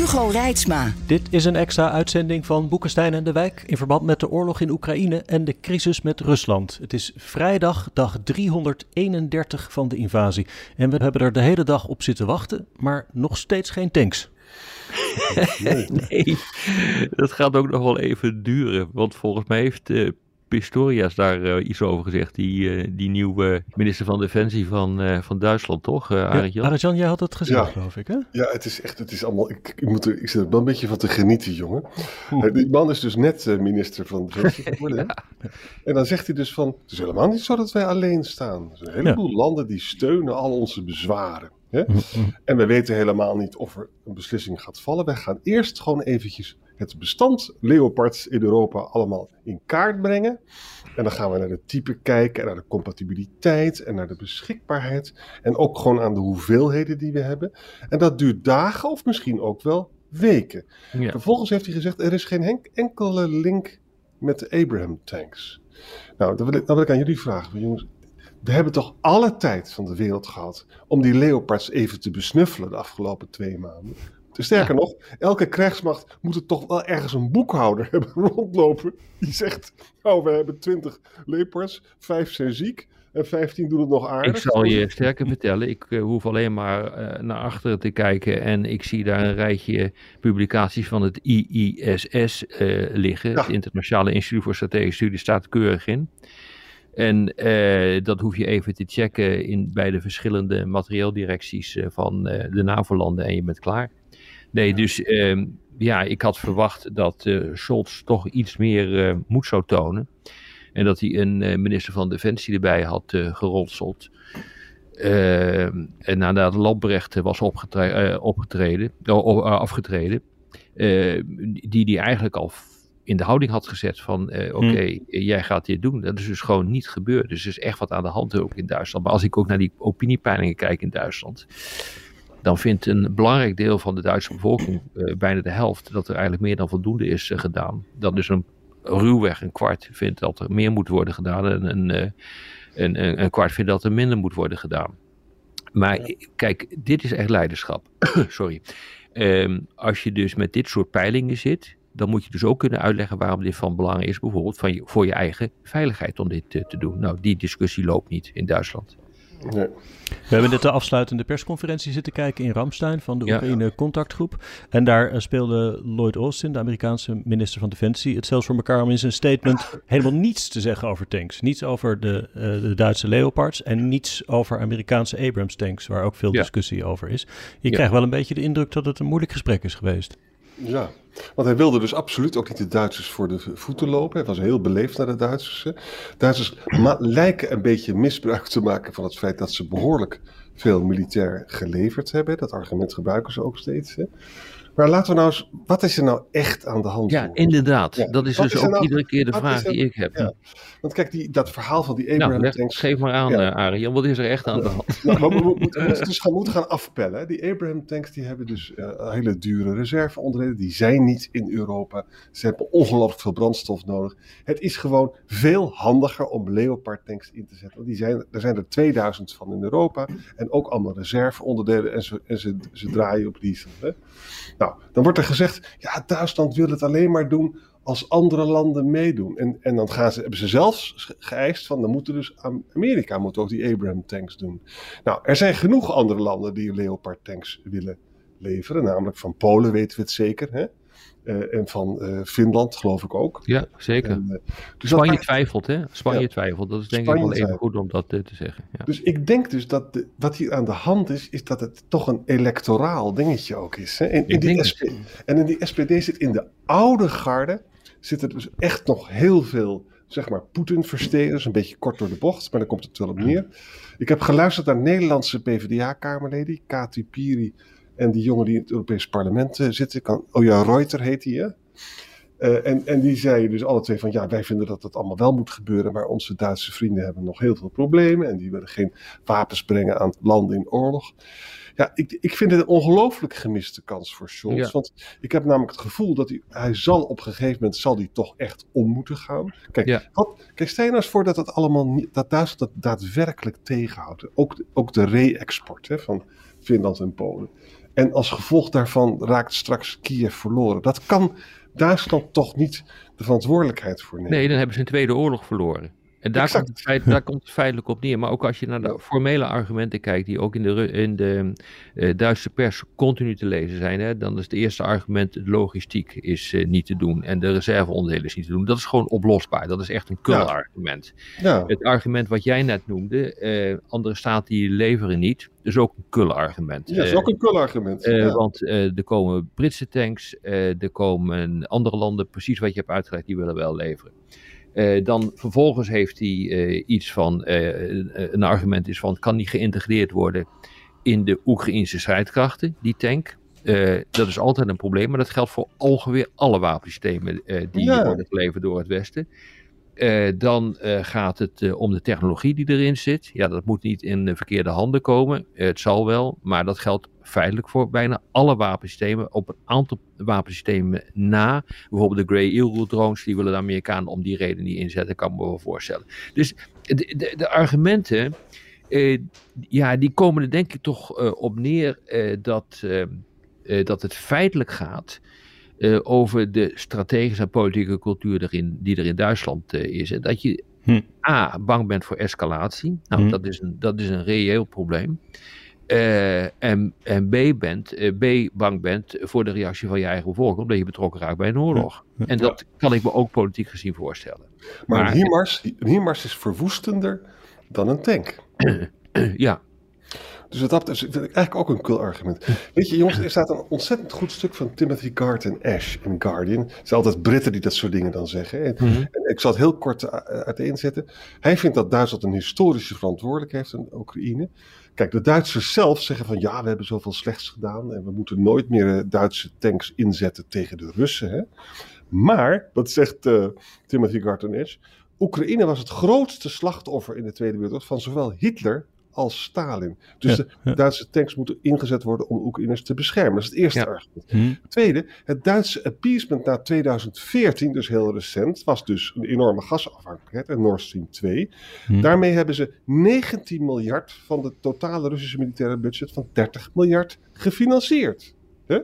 Hugo Reitsma. Dit is een extra uitzending van Boekenstein en de Wijk in verband met de oorlog in Oekraïne en de crisis met Rusland. Het is vrijdag, dag 331 van de invasie. En we hebben er de hele dag op zitten wachten, maar nog steeds geen tanks. nee, dat gaat ook nog wel even duren. Want volgens mij heeft uh, Pistorius daar uh, iets over gezegd. Die, uh, die nieuwe minister van Defensie van, uh, van Duitsland, toch? Uh, ja, jij had het gezegd, ja. geloof ik, hè? Ja, het is echt, het is allemaal, ik, ik, moet er, ik zit er wel een beetje van te genieten, jongen. die man is dus net minister van Defensie geworden. ja. En dan zegt hij dus van, het is helemaal niet zo dat wij alleen staan. Er zijn een heleboel landen die steunen al onze bezwaren. Hè? En we weten helemaal niet of er een beslissing gaat vallen. Wij gaan eerst gewoon eventjes het bestand Leopards in Europa allemaal in kaart brengen. En dan gaan we naar de type kijken en naar de compatibiliteit en naar de beschikbaarheid. En ook gewoon aan de hoeveelheden die we hebben. En dat duurt dagen of misschien ook wel weken. Ja. Vervolgens heeft hij gezegd, er is geen enkele link met de Abraham tanks. Nou, dan wil ik, dan wil ik aan jullie vragen, jongens. We hebben toch alle tijd van de wereld gehad om die Leopards even te besnuffelen de afgelopen twee maanden. Sterker nog, elke krijgsmacht moet er toch wel ergens een boekhouder hebben rondlopen. Die zegt, nou we hebben 20 lepers, 5 zijn ziek en 15 doen het nog aardig. Ik zal je sterker vertellen, ik uh, hoef alleen maar uh, naar achteren te kijken en ik zie daar een rijtje publicaties van het IISS uh, eh, liggen. Ja. Het Internationale Instituut voor Strategische Studie staat keurig in. En dat hoef je even te checken in, bij de verschillende materieeldirecties van de NAVO-landen en je bent klaar. Nee, dus uh, ja, ik had verwacht dat uh, Scholz toch iets meer uh, moed zou tonen. En dat hij een uh, minister van Defensie erbij had geronseld. Ehm, en nadat Lambrecht was opgetreden, opgetreden, afgetreden, die die eigenlijk al in de houding had gezet van oké, okay, hm. jij gaat dit doen. Dat is dus gewoon niet gebeurd. Dus er is echt wat aan de hand ook in Duitsland. Maar als ik ook naar die opiniepeilingen kijk in Duitsland, dan vindt een belangrijk deel van de Duitse bevolking, uh, bijna de helft, dat er eigenlijk meer dan voldoende is uh, gedaan. Dat dus een ruwweg een kwart vindt dat er meer moet worden gedaan en een, een, een, kwart vindt dat er minder moet worden gedaan. Maar kijk, dit is echt leiderschap. Sorry. Um, als je dus met dit soort peilingen zit, dan moet je dus ook kunnen uitleggen waarom dit van belang is, bijvoorbeeld van je, voor je eigen veiligheid om dit te doen. Nou, die discussie loopt niet in Duitsland. Nee. We hebben net de afsluitende persconferentie zitten kijken in Ramstein van de Oekraïne Contactgroep. En daar eh, speelde Lloyd Austin, de Amerikaanse minister van Defensie, het zelfs voor elkaar om in zijn statement helemaal niets te zeggen over tanks. Niets over de, uh, de Duitse Leopards en niets over Amerikaanse Abrams tanks, waar ook veel discussie over is. Je krijgt wel een beetje de indruk dat het een moeilijk gesprek is geweest. Ja, want hij wilde dus absoluut ook niet de Duitsers voor de voeten lopen. Hij was heel beleefd naar de Duitsers. Duitsers lijken een beetje misbruik te maken van het feit dat ze behoorlijk veel militair geleverd hebben. Dat argument gebruiken ze ook steeds. Hè. Maar laten we nou eens, wat is er nou echt aan de hand? Ja, inderdaad. Dat is dus ook nou, iedere keer de vraag die ik heb. Ja. Want kijk, die, dat verhaal van die nou, Abraham nou, tanks... geef maar aan, ja. Uh, Wat is er echt aan de hand? Nou, we, we, we, moeten, dus gaan, moeten gaan afpellen. Die Abraham tanks die hebben dus uh, hele dure reserveonderdelen. Die zijn niet in Europa. Ze hebben ongelooflijk veel brandstof nodig. Het is gewoon veel handiger om Leopard tanks in te zetten. Want die zijn, er zijn er 2000 van in Europa. En ook allemaal reserveonderdelen. En ze, en ze, ze draaien op diesel. Hè? Nou, dan wordt er gezegd, ja, Duitsland wil het alleen maar doen als andere landen meedoen. En, en dan gaan ze, hebben ze zelfs geëist van, dan moeten dus Amerika moet ook die Abraham tanks doen. Nou, er zijn genoeg andere landen die Leopard tanks willen leveren, namelijk van Polen weten we het zeker, hè? Uh, en van uh, Finland, geloof ik ook. Ja, zeker. En, uh, dus Spanje dat... twijfelt, hè? Spanje ja. twijfelt. Dat is denk Spanje ik wel even goed om dat te zeggen. Ja. Dus ik denk dus dat de, wat hier aan de hand is, is dat het toch een electoraal dingetje ook is. Hè? In, in die SP, en in die SPD zit in de oude garde, zit er dus echt nog heel veel, zeg maar, Poetin-versterers. Een beetje kort door de bocht, maar dan komt het wel op neer. Ik heb geluisterd naar Nederlandse PvdA-kamerleden, Kati Piri En die jongen die in het Europees Parlement uh, zit, kan, oh ja, Reuter heet hij, hè? Uh, en, en die zeiden dus alle twee van ja, wij vinden dat het allemaal wel moet gebeuren, maar onze Duitse vrienden hebben nog heel veel problemen en die willen geen wapens brengen aan landen in oorlog. Ja, ik, ik vind het een ongelooflijk gemiste kans voor Scholz. Ja. Want ik heb namelijk het gevoel dat hij, hij zal op een gegeven moment zal hij toch echt om moeten gaan. Kijk, Ja. wat, kijk stel je nou eens voor dat het allemaal niet, dat Duitsland dat daadwerkelijk tegenhoudt. Ook, de- ook de re-export hè, van Finland en Polen. En als gevolg daarvan raakt straks Kiev verloren. Dat kan Duitsland toch niet de verantwoordelijkheid voor nemen. Nee, dan hebben ze een tweede oorlog verloren. En daar Exact. komt, het feit, daar komt het feitelijk op neer. Maar ook als je naar de formele argumenten kijkt, die ook in de, in de eh, Duitse pers continu te lezen zijn, hè, dan is het eerste argument: de logistiek is eh, niet te doen en de reserveonderdelen is niet te doen. Dat is gewoon oplosbaar. Dat is echt een kul Ja. argument. Ja, Het argument wat jij net noemde, eh, andere staten die leveren niet, is ook een kul argument. ja, dat is ook een kul argument. Ja. Want er komen Britse tanks, er komen andere landen, precies wat je hebt uitgelegd, die willen wel leveren. Eh, dan vervolgens heeft hij eh, iets van, eh, een- argument is van, kan die geïntegreerd worden in de Oekraïnse strijdkrachten, die tank? Dat is altijd een probleem, maar dat geldt voor ongeveer alle wapensystemen die Ja. worden geleverd door het Westen. Dan gaat het om de technologie die erin zit. Ja, dat moet niet in de verkeerde handen komen. Het zal wel, maar dat geldt feitelijk voor bijna alle wapensystemen. Op een aantal wapensystemen na. Bijvoorbeeld de Grey Eagle drones, die willen de Amerikanen om die reden niet inzetten, kan ik me wel voorstellen. Dus de, de, de argumenten, eh, ja, die komen er denk ik toch eh, op neer eh, dat, dat het feitelijk gaat over de strategische en politieke cultuur erin, die er in Duitsland is. En dat je Hm. A, bang bent voor escalatie. Nou, Hm. dat, is een, dat is een reëel probleem. Eh, en, en B, bent, eh, B, bang bent voor de reactie van je eigen bevolking, omdat je betrokken raakt bij een oorlog. Ja. En dat kan ik me ook politiek gezien voorstellen. maar maar- een HIMARS, een HIMARS is verwoestender dan een tank. ja, Dus dat vind ik eigenlijk ook een kul argument. Weet je, jongens, er staat een ontzettend goed stuk van Timothy Gart en Ash in Guardian. Het zijn altijd Britten die dat soort dingen dan zeggen. En, Mhm. en ik zal het heel kort uh, uiteenzetten. Hij vindt dat Duitsland een historische verantwoordelijkheid heeft in Oekraïne. Kijk, de Duitsers zelf zeggen van ja, we hebben zoveel slechts gedaan en we moeten nooit meer eh, Duitse tanks inzetten tegen de Russen. Hè? Maar, wat zegt eh, Timothy Gart en Ash, Oekraïne was het grootste slachtoffer in de Tweede Wereldoorlog van zowel Hitler als Stalin. Dus Ja, de ja. Duitse tanks moeten ingezet worden om Oekraïners te beschermen. Dat is het eerste Ja. argument. Hm. Tweede, het Duitse appeasement na 2014, dus heel recent, was dus een enorme gasafhankelijkheid en Nord Stream 2. Hm. Daarmee hebben ze 19 miljard van het totale Russische militaire budget van 30 miljard gefinancierd. Hè?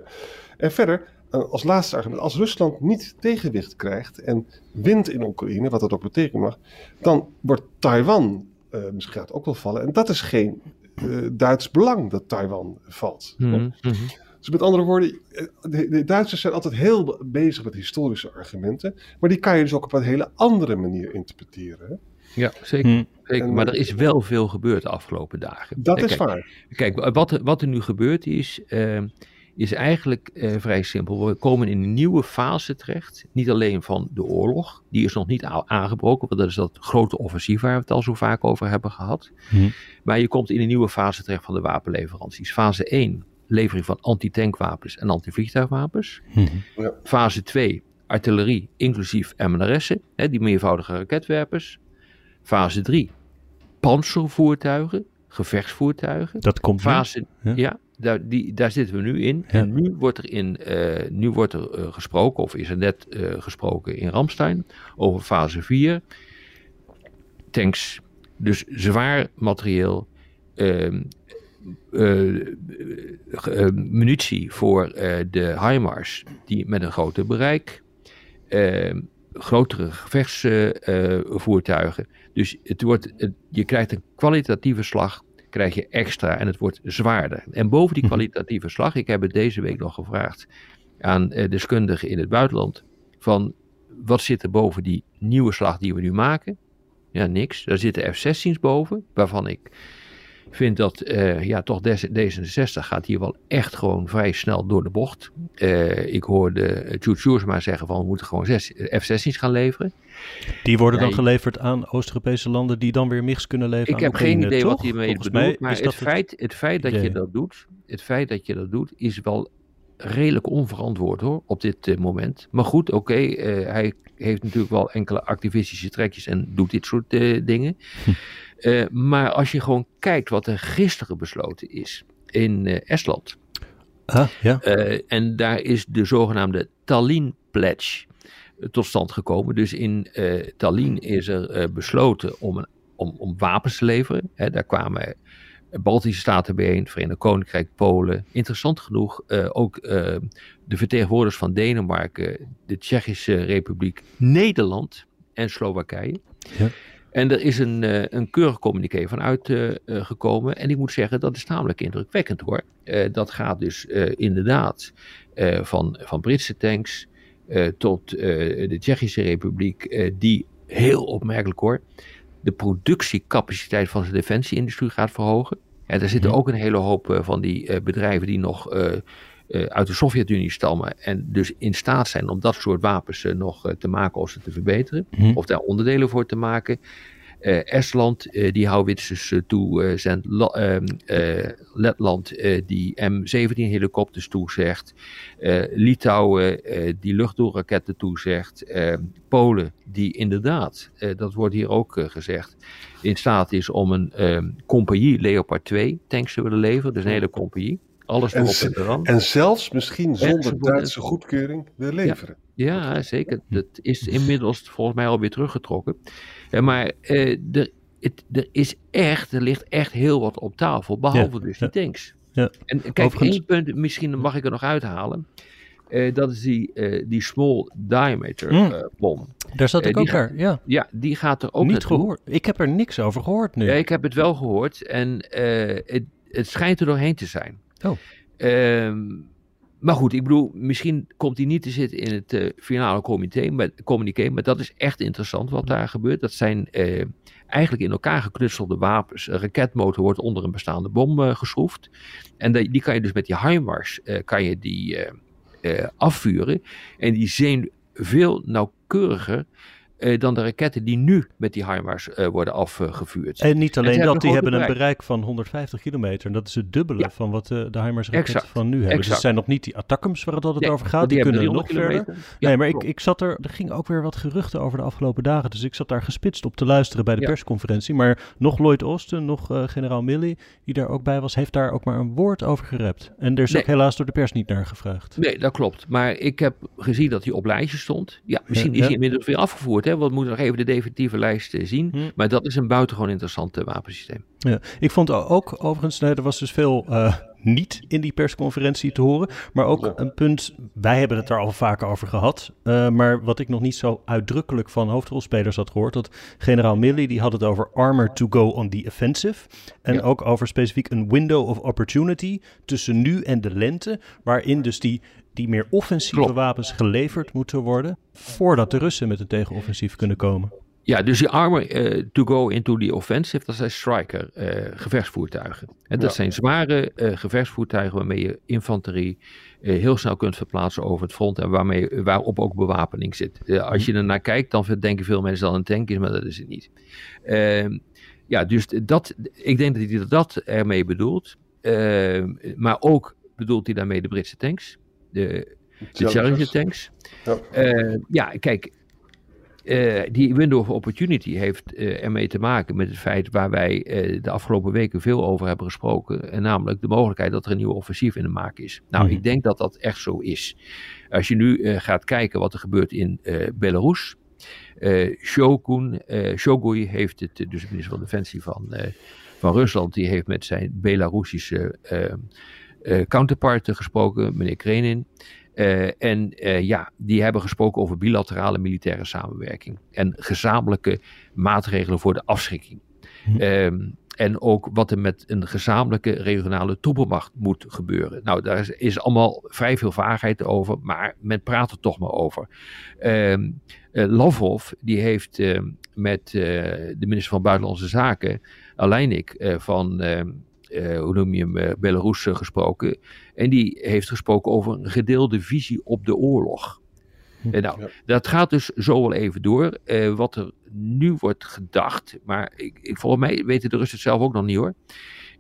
En verder, eh, als laatste argument, als Rusland niet tegenwicht krijgt en wint in Oekraïne, wat dat ook betekenen mag, dan wordt Taiwan, misschien gaat het ook wel vallen, en dat is geen eh, Duits belang dat Taiwan valt. Mhm, mhm. Dus met andere woorden, eh, de, de Duitsers zijn altijd heel be- bezig met historische argumenten, maar die kan je dus ook op een hele andere manier interpreteren. Hè? ja zeker. Hm. zeker. En- Maar er is wel veel gebeurd de afgelopen dagen. Dat Kijk, is waar. Kijk, wat, er- wat er nu gebeurd is, eh, is eigenlijk eh, vrij simpel. We komen in een nieuwe fase terecht. Niet alleen van de oorlog, die is nog niet aangebroken, want dat is dat grote offensief waar we het al zo vaak over hebben gehad. Hm. Maar je komt in een nieuwe fase terecht van de wapenleveranties. Fase 1, levering van antitankwapens en antivliegtuigwapens. Hm. Fase 2, artillerie, inclusief MNRS'en, hè, die meervoudige raketwerpers. Fase 3, panzervoertuigen, gevechtsvoertuigen. Dat komt nu. Fase, Ja. ja, daar, die, daar zitten we nu in. Ja. En nu wordt er, in, eh, nu wordt er eh, gesproken, of is er net eh, gesproken in Ramstein, over fase 4. Tanks, dus zwaar materieel, ehm, eh, eh, munitie voor de HIMARS, die met een groter bereik, ehm, grotere gevechtsvoertuigen. dus het wordt, het- je krijgt een kwalitatieve slag, krijg je extra en het wordt zwaarder. En boven die Mhm. kwalitatieve slag, ik heb het deze week nog gevraagd aan eh, deskundigen in het buitenland, van wat zit er boven die nieuwe slag die we nu maken? Ja, niks. Daar zitten F-16's boven, waarvan ik vind dat ja, toch D66 gaat hier wel echt gewoon vrij snel door de bocht. ik hoorde Jude Sjoerdsma zeggen van we moeten gewoon F-16's gaan leveren. Die worden dan geleverd aan Oost-Europese landen die dan weer mix kunnen leveren Ik heb geen idee wat hiermee bedoelt, maar het feit, het feit dat je dat doet, het feit dat je dat doet, is wel redelijk onverantwoord hoor, op dit uh, moment. Maar goed, oké, okay, uh, eh, hij heeft natuurlijk wel enkele activistische trekjes en doet dit soort uh, dingen. Hm. Maar als je gewoon kijkt wat er gisteren besloten is in Estland. Ah, ja. en daar is de zogenaamde Tallinn Pledge tot stand gekomen. Dus in Tallinn is er besloten om, een, om, om wapens te leveren. Hè, daar kwamen Baltische Staten bijeen, Verenigd Koninkrijk, Polen. Interessant genoeg uh, ook uh, de vertegenwoordigers van Denemarken, de Tsjechische Republiek, Nederland en Slowakije. Ja. En er is een, uh, een keurig communiqué van uitgekomen. en ik moet zeggen, dat is namelijk indrukwekkend hoor. dat gaat dus inderdaad van, van Britse tanks tot de Tsjechische Republiek, die heel opmerkelijk hoor de productiecapaciteit van de defensieindustrie gaat verhogen. En er zitten mhm. ook een hele hoop eh, van die bedrijven die nog uit de Sovjet-Unie stammen. En dus in staat zijn om dat soort wapens nog te maken of ze te verbeteren. Mhm. Of daar onderdelen voor te maken. Uh, Estland uh, die houwitsers uh, toezendt. Ehm, Letland die M17 helikopters toezegt. Litouwen die luchtdoelraketten toezegt. Ehm, Polen die inderdaad, dat wordt hier ook gezegd, in staat is om een ehm, compagnie Leopard 2 tanks te willen leveren. Dus een hele compagnie. Alles en, erop en eraan. En zelfs misschien zonder Duitse goedkeuring weer leveren. Ja, ja, zeker. Dat is inmiddels volgens mij alweer teruggetrokken. Ja, maar uh, er, het, er is echt, er ligt echt heel wat op tafel, behalve dus die tanks. Ja. En kijk, Overigens... één punt, misschien mag ik er nog uithalen. Uh, dat is die, uh, die small diameter mm. bom. Daar zat ik ook naar, ja. Ja, die gaat er ook Niet gehoord. Ik heb er niks over gehoord nu. Ja, ik heb het wel gehoord en het, het schijnt er doorheen te zijn. Oh. Ehm, maar goed, ik bedoel, misschien komt hij niet te zitten in het uh, finale comité, maar, communiqué, maar dat is echt interessant wat daar gebeurt. Dat zijn uh, eigenlijk in elkaar geknutselde wapens. Een raketmotor wordt onder een bestaande bom uh, geschroefd. En die, die, kan je dus met die HIMARS kan je die, afvuren. En die zijn veel nauwkeuriger uh, dan de raketten die nu met die HIMARS uh, worden afgevuurd. En niet alleen dat, die hebben een bereik van 150 kilometer. En dat is het dubbele ja. van wat uh, de HIMARS raketten van nu hebben. Exact. Dus het zijn nog niet die attackums waar het altijd nee, over gaat. Die, die kunnen nog verder. Ja, nee, maar ik, ik zat er, er ging ook weer wat geruchten over de afgelopen dagen. Dus ik zat daar gespitst op te luisteren bij de ja. persconferentie. Maar nog Lloyd Austin, nog generaal Milley, die daar ook bij was, heeft daar ook maar een woord over gerept. En er is nee. ook helaas door de pers niet naar gevraagd. Nee, dat klopt. Maar ik heb gezien dat hij op lijstje stond. Ja, misschien is hij inmiddels weer afgevoerd hè, want we moeten nog even de definitieve lijst eh, zien. Hm. Maar dat is een buitengewoon interessant wapensysteem. Ja, ik vond ook overigens, er was dus veel uh, niet in die persconferentie te horen. Maar ook een punt, wij hebben het er al vaker over gehad. Uh, maar wat ik nog niet zo uitdrukkelijk van hoofdrolspelers had gehoord. Dat generaal Milley die had het over armor to go on the offensive. En ja. ook over specifiek een window of opportunity tussen nu en de lente. Waarin dus die die meer offensieve Klopt. wapens geleverd moeten worden voordat de Russen met een tegenoffensief kunnen komen. Ja, dus die armor uh, to go into the offensive, dat zijn striker uh, gevechtsvoertuigen. En dat ja. zijn zware uh, gevechtsvoertuigen waarmee je infanterie heel snel kunt verplaatsen over het front en waarmee, waarop ook bewapening zit. als je er naar kijkt, dan denken veel mensen dat een tank is, maar dat is het niet. Ehm, ja, dus dat, ik denk dat hij dat ermee bedoelt. Ehm, maar ook bedoelt hij daarmee de Britse tanks de, de Challenger tanks. Ja, uh, ja kijk, uh, die window of opportunity heeft uh, ermee te maken met het feit waar wij de afgelopen weken veel over hebben gesproken. En namelijk de mogelijkheid dat er een nieuw offensief in de maak is. Nou, mm. ik denk dat dat echt zo is. Als je nu gaat kijken wat er gebeurt in Belarus. Shogun, Shogui heeft het, dus de minister van Defensie van, van Rusland, die heeft met zijn Belarussische uh, counterpart gesproken, meneer Krenin. Uh, en uh, ja, die hebben gesproken over bilaterale militaire samenwerking en gezamenlijke maatregelen voor de afschrikking. Hm. Um, en ook wat er met een gezamenlijke regionale troepenmacht moet gebeuren. Nou, daar is, is allemaal vrij veel vaagheid over, maar men praat er toch maar over. Um, uh, Lavrov, die heeft uh, met de minister van Buitenlandse Zaken Aleinik van, hoe noem je hem, Belarus gesproken. En die heeft gesproken over een gedeelde visie op de oorlog. En nou, dat gaat dus zo wel even door. wat er nu wordt gedacht, maar ik, ik, volgens mij weten de Russen het zelf ook nog niet hoor,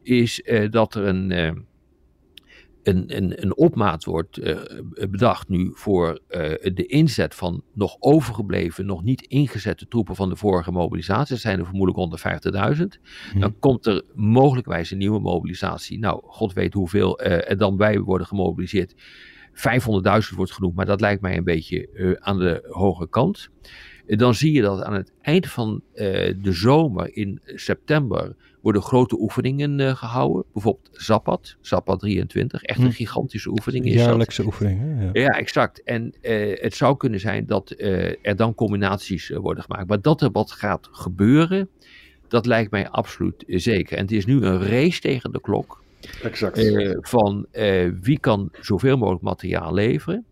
is dat er een een, een, een opmaat wordt uh, bedacht nu voor uh, de inzet van nog overgebleven, nog niet ingezette troepen van de vorige mobilisatie. Dat zijn er vermoedelijk 150.000. Hmm. Dan komt er mogelijkwijs een nieuwe mobilisatie. Nou, god weet hoeveel er dan bij worden gemobiliseerd. 500.000 wordt genoemd, maar dat lijkt mij een beetje aan de hoge kant. Dan zie je dat aan het eind van de zomer in september worden grote oefeningen uh, gehouden. Bijvoorbeeld Zapad, Zapad 23, echt een hm. gigantische oefening. Is jaarlijkse oefening. Hè? Ja. ja. exact. En uh, het zou kunnen zijn dat uh, er dan combinaties worden gemaakt. Maar dat er wat gaat gebeuren, dat lijkt mij absoluut zeker. En het is nu een race tegen de klok. Exact. van wie kan zoveel mogelijk materiaal leveren.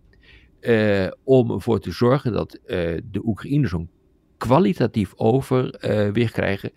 om ervoor te zorgen dat de Oekraïners zo'n kwalitatief overwicht krijgen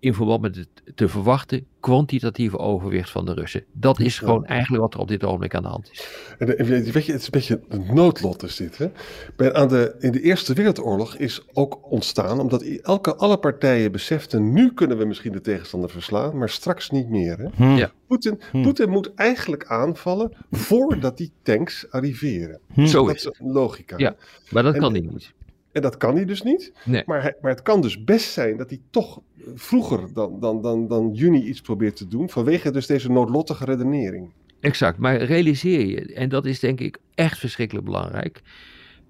in verband met het te verwachten kwantitatieve overwicht van de Russen. Dat is gewoon eigenlijk wat er op dit ogenblik aan de hand is. En, weet je, het is een beetje een noodlot is dit. Hè? Bij, aan de, in de Eerste Wereldoorlog is ook ontstaan, omdat elke, alle partijen beseften, nu kunnen we misschien de tegenstander verslaan, maar straks niet meer. Hè? Hm. Ja. Poetin, hm. Poetin moet eigenlijk aanvallen voordat die tanks arriveren. Hm. Zo dat is een logica. Ja, maar dat kan hij niet. En dat kan hij dus niet. Nee. Maar, maar het kan dus best zijn dat hij toch vroeger dan, dan, dan, dan juni iets probeert te doen. Vanwege dus deze noodlottige redenering. Exact. Maar realiseer je, en dat is denk ik echt verschrikkelijk belangrijk.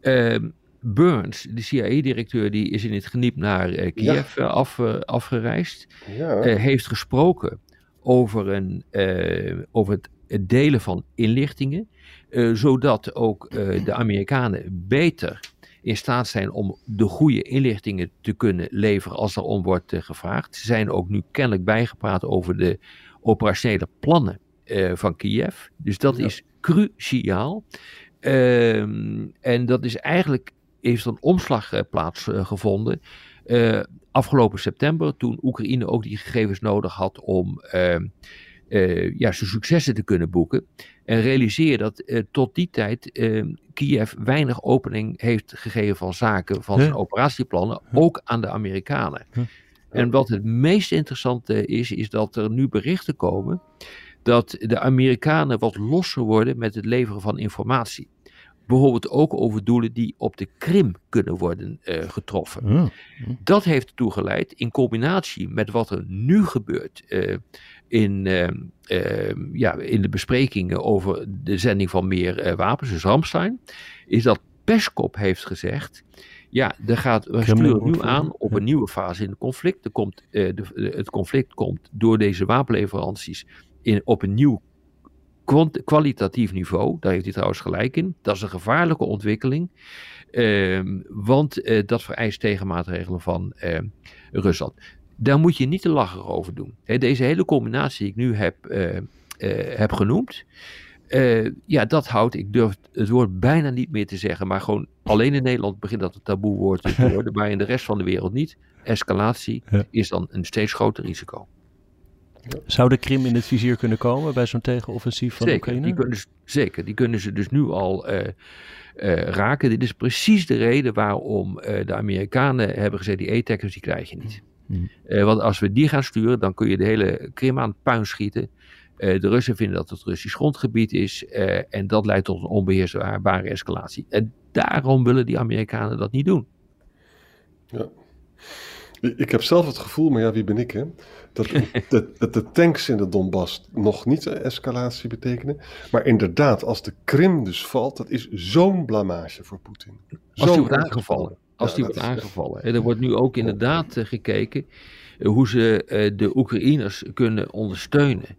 Uh, Burns, de CIA-directeur, die is in het geniep naar uh, Kiev ja. Eh, af, uh, afgereisd. Ja. heeft gesproken over, een, over het, het, delen van inlichtingen. zodat ook de Amerikanen beter in staat zijn om de goede inlichtingen te kunnen leveren als er om wordt uh, gevraagd. Ze zijn ook nu kennelijk bijgepraat over de operationele plannen uh, van Kiev. Dus dat ja. is cruciaal. Uh, en dat is eigenlijk, heeft een omslag uh, plaatsgevonden. afgelopen september, toen Oekraïne ook die gegevens nodig had om ehm, ja, zijn successen te kunnen boeken. En realiseer dat uh, tot die tijd uh, Kiev weinig opening heeft gegeven van zaken, van zijn operatieplannen, ook aan de Amerikanen. En wat het meest interessante is, is dat er nu berichten komen dat de Amerikanen wat losser worden met het leveren van informatie. Bijvoorbeeld ook over doelen die op de Krim kunnen worden uh, getroffen. Dat heeft ertoe geleid, in combinatie met wat er nu gebeurt uh, in, uh, ja, in de besprekingen over de zending van meer wapens, dus Ramstein, is dat Peskop heeft gezegd. Ja, er gaat, we sturen nu aan op een nieuwe fase in het conflict. Er komt, de, het conflict komt door deze wapenleveranties in, op een nieuw kwalitatief niveau, daar heeft hij trouwens gelijk in, dat is een gevaarlijke ontwikkeling, uh, want uh, dat vereist tegenmaatregelen van Rusland. Daar moet je niet te lachen over doen. He, deze hele combinatie die ik nu heb, eh, heb genoemd, ja, dat houdt, ik durf het woord bijna niet meer te zeggen, maar gewoon alleen in Nederland begint dat een taboe woord te worden, maar in de rest van de wereld niet. Escalatie ja. is dan een steeds groter risico. Zou de Krim in het vizier kunnen komen bij zo'n tegenoffensief van zeker, Oekraïne? Die kunnen ze, zeker, die kunnen ze dus nu al uh, uh, raken. Dit is precies de reden waarom uh, de Amerikanen hebben gezegd, die ATACers die krijg je niet. Hmm. want als we die gaan sturen, dan kun je de hele Krim aan het puin schieten. de Russen vinden dat het Russisch grondgebied is en dat leidt tot een onbeheersbare escalatie. En daarom willen die Amerikanen dat niet doen. Ja. Ik heb zelf het gevoel, maar ja, wie ben ik hè? Dat, de, dat de tanks in de Donbass nog niet een escalatie betekenen. Maar inderdaad, als de Krim dus valt, dat is zo'n blamage voor Poetin. Als die wordt aangevallen. Als die wordt aangevallen. En er wordt nu ook inderdaad uh, gekeken uh, hoe ze uh, de Oekraïners kunnen ondersteunen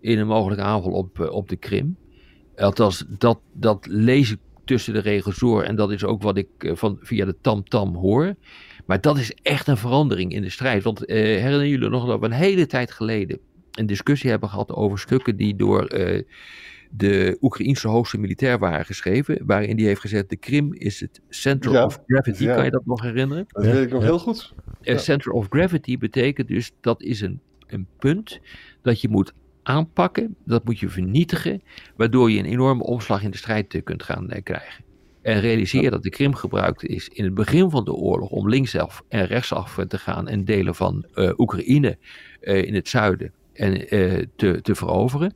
in een mogelijke aanval op, op de Krim. Althans, dat, dat lees ik tussen de regels door en dat is ook wat ik van, via de tam-tam hoor. Maar dat is echt een verandering in de strijd. Want uh, herinneren jullie nog dat we een hele tijd geleden een discussie hebben gehad over stukken die door de Oekraïense hoogste militair waren geschreven. Waarin die heeft gezegd: de Krim is het center Ja. of gravity. Ja. Kan je dat nog herinneren? Dat weet ik nog Ja. heel goed. Eh, center of gravity betekent dus dat is een een punt dat je moet aanpakken, dat moet je vernietigen, waardoor je een enorme omslag in de strijd eh, kunt gaan eh, krijgen. En realiseer dat de Krim gebruikt is in het begin van de oorlog om linksaf en rechtsaf te gaan en delen van uh, Oekraïne uh, in het zuiden en, uh, te, te veroveren.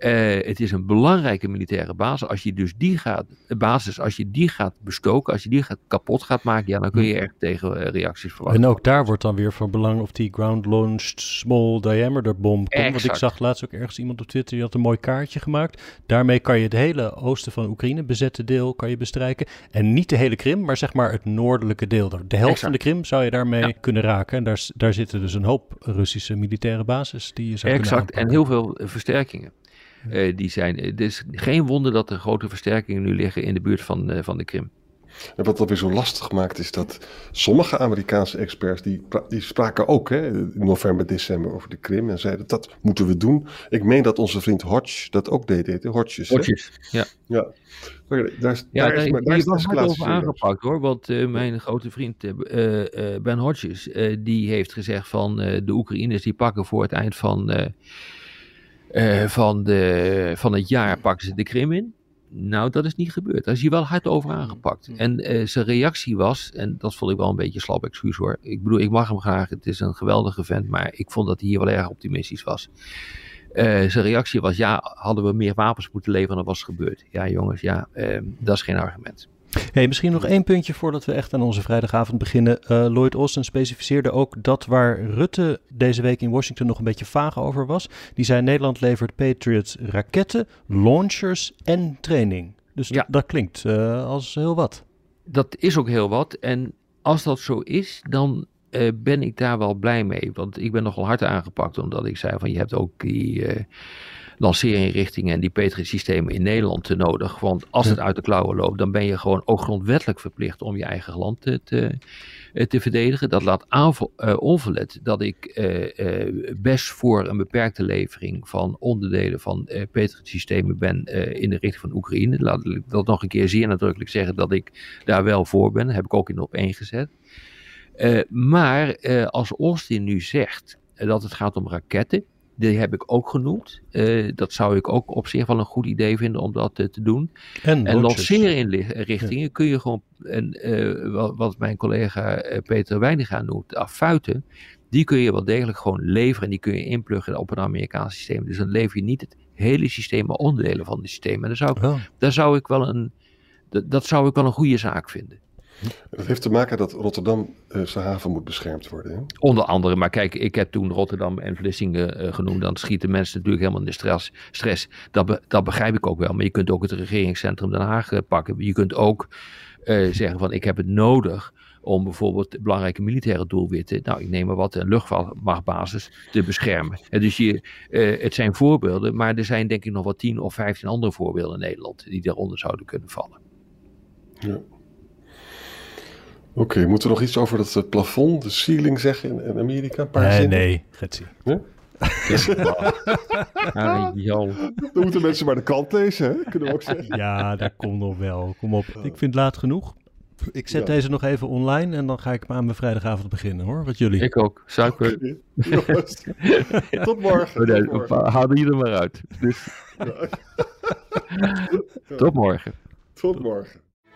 Uh, het is een belangrijke militaire basis. Als je dus die gaat, basis, als je die gaat bestoken, als je die gaat, kapot gaat maken, ja, dan kun je echt tegen uh, reacties verwachten. En ook daar wordt dan weer van belang of die ground-launched small diameter bom komt. Want ik zag laatst ook ergens iemand op Twitter die had een mooi kaartje gemaakt. Daarmee kan je het hele oosten van Oekraïne, bezette deel, kan je bestrijken. En niet de hele Krim, maar zeg maar het noordelijke deel. De helft exact. van de Krim zou je daarmee ja. kunnen raken. En daar, daar zitten dus een hoop Russische militaire bases die je zou exact. kunnen en heel veel versterkingen. Uh, die zijn, het is geen wonder dat er grote versterkingen nu liggen in de buurt van, uh, van de Krim. En wat dat weer zo lastig maakt is dat sommige Amerikaanse experts, die, die spraken ook hè, in november, december over de Krim en zeiden dat moeten we doen. Ik meen dat onze vriend Hodge dat ook deed, heet, Hodges. Hodges, ja. Ja, daar, daar, ja, daar is, daar, daar is hard over aangepakt hoor, want uh, mijn grote vriend uh, uh, Ben Hodges, die heeft gezegd van de Oekraïners die pakken voor het eind van... Uh, van, de, van het jaar pakken ze de Krim in. Nou, dat is niet gebeurd. Daar is hij wel hard over aangepakt. En uh, zijn reactie was, en dat vond ik wel een beetje slap excuus hoor. Ik bedoel, ik mag hem graag, het is een geweldige vent, maar ik vond dat hij hier wel erg optimistisch was. Uh, zijn reactie was, ja, hadden we meer wapens moeten leveren dan was gebeurd. Ja jongens, ja, dat is geen argument. Hey, misschien nog één puntje voordat we echt aan onze vrijdagavond beginnen. Uh, Lloyd Austin specificeerde ook dat waar Rutte deze week in Washington nog een beetje vaag over was. Die zei Nederland levert Patriot raketten, launchers en training. Dus ja. dat klinkt uh, als heel wat. Dat is ook heel wat. En als dat zo is, dan uh, ben ik daar wel blij mee. Want ik ben nogal hard aangepakt omdat ik zei van je hebt ook die lanceerinrichtingen en die Patriot-systemen in Nederland te nodig. Want als het uit de klauwen loopt, dan ben je gewoon ook grondwettelijk verplicht om je eigen land te, te, te verdedigen. Dat laat aanvo- uh, onverlet dat ik uh, uh, best voor een beperkte levering van onderdelen van uh, Patriot-systemen ben in de richting van Oekraïne. Laat ik dat nog een keer zeer nadrukkelijk zeggen dat ik daar wel voor ben. Dat heb ik ook in op één gezet. maar als Austin nu zegt dat het gaat om raketten, die heb ik ook genoemd. Uh, dat zou ik ook op zich wel een goed idee vinden om dat uh, te doen. En, en lanceerinrichtingen ja. kun je gewoon, en, uh, wat, wat, mijn collega Peter Weiniga noemt, affuiten. Die kun je wel degelijk gewoon leveren en die kun je inpluggen op een Amerikaans systeem. Dus dan lever je niet het hele systeem, maar onderdelen van het systeem. En daar zou ik, oh. daar zou ik wel een, dat, dat zou ik wel een goede zaak vinden. Dat heeft te maken dat Rotterdam uh, zijn haven moet beschermd worden. Hè? Onder andere, maar kijk, ik heb toen Rotterdam en Vlissingen uh, genoemd. Dan schieten mensen natuurlijk helemaal in de stress. stress. Dat, be, dat begrijp ik ook wel. Maar je kunt ook het regeringscentrum Den Haag uh, pakken. Je kunt ook zeggen van ik heb het nodig om bijvoorbeeld belangrijke militaire doelwitten, nou ik neem maar wat, een luchtmachtbasis, te beschermen. En dus je, het zijn voorbeelden, maar er zijn denk ik nog wel tien of vijftien andere voorbeelden in Nederland die daaronder zouden kunnen vallen. Ja. Oké, okay, moeten we nog iets over dat uh, plafond, de ceiling zeggen in, in Amerika? Een paar nee, zinnen? nee. Huh? Jan. Dan moeten mensen maar de krant lezen, hè? kunnen we ook zeggen. Ja, dat komt nog wel. Kom op. Ik vind het laat genoeg. Ik zet ja. deze nog even online en dan ga ik aan mijn vrijdagavond beginnen hoor. Wat jullie? Ik ook. Suiker. Okay. Tot morgen. Oh, nee, Tot morgen. Haal die er maar uit. Dus... Tot morgen. Tot morgen.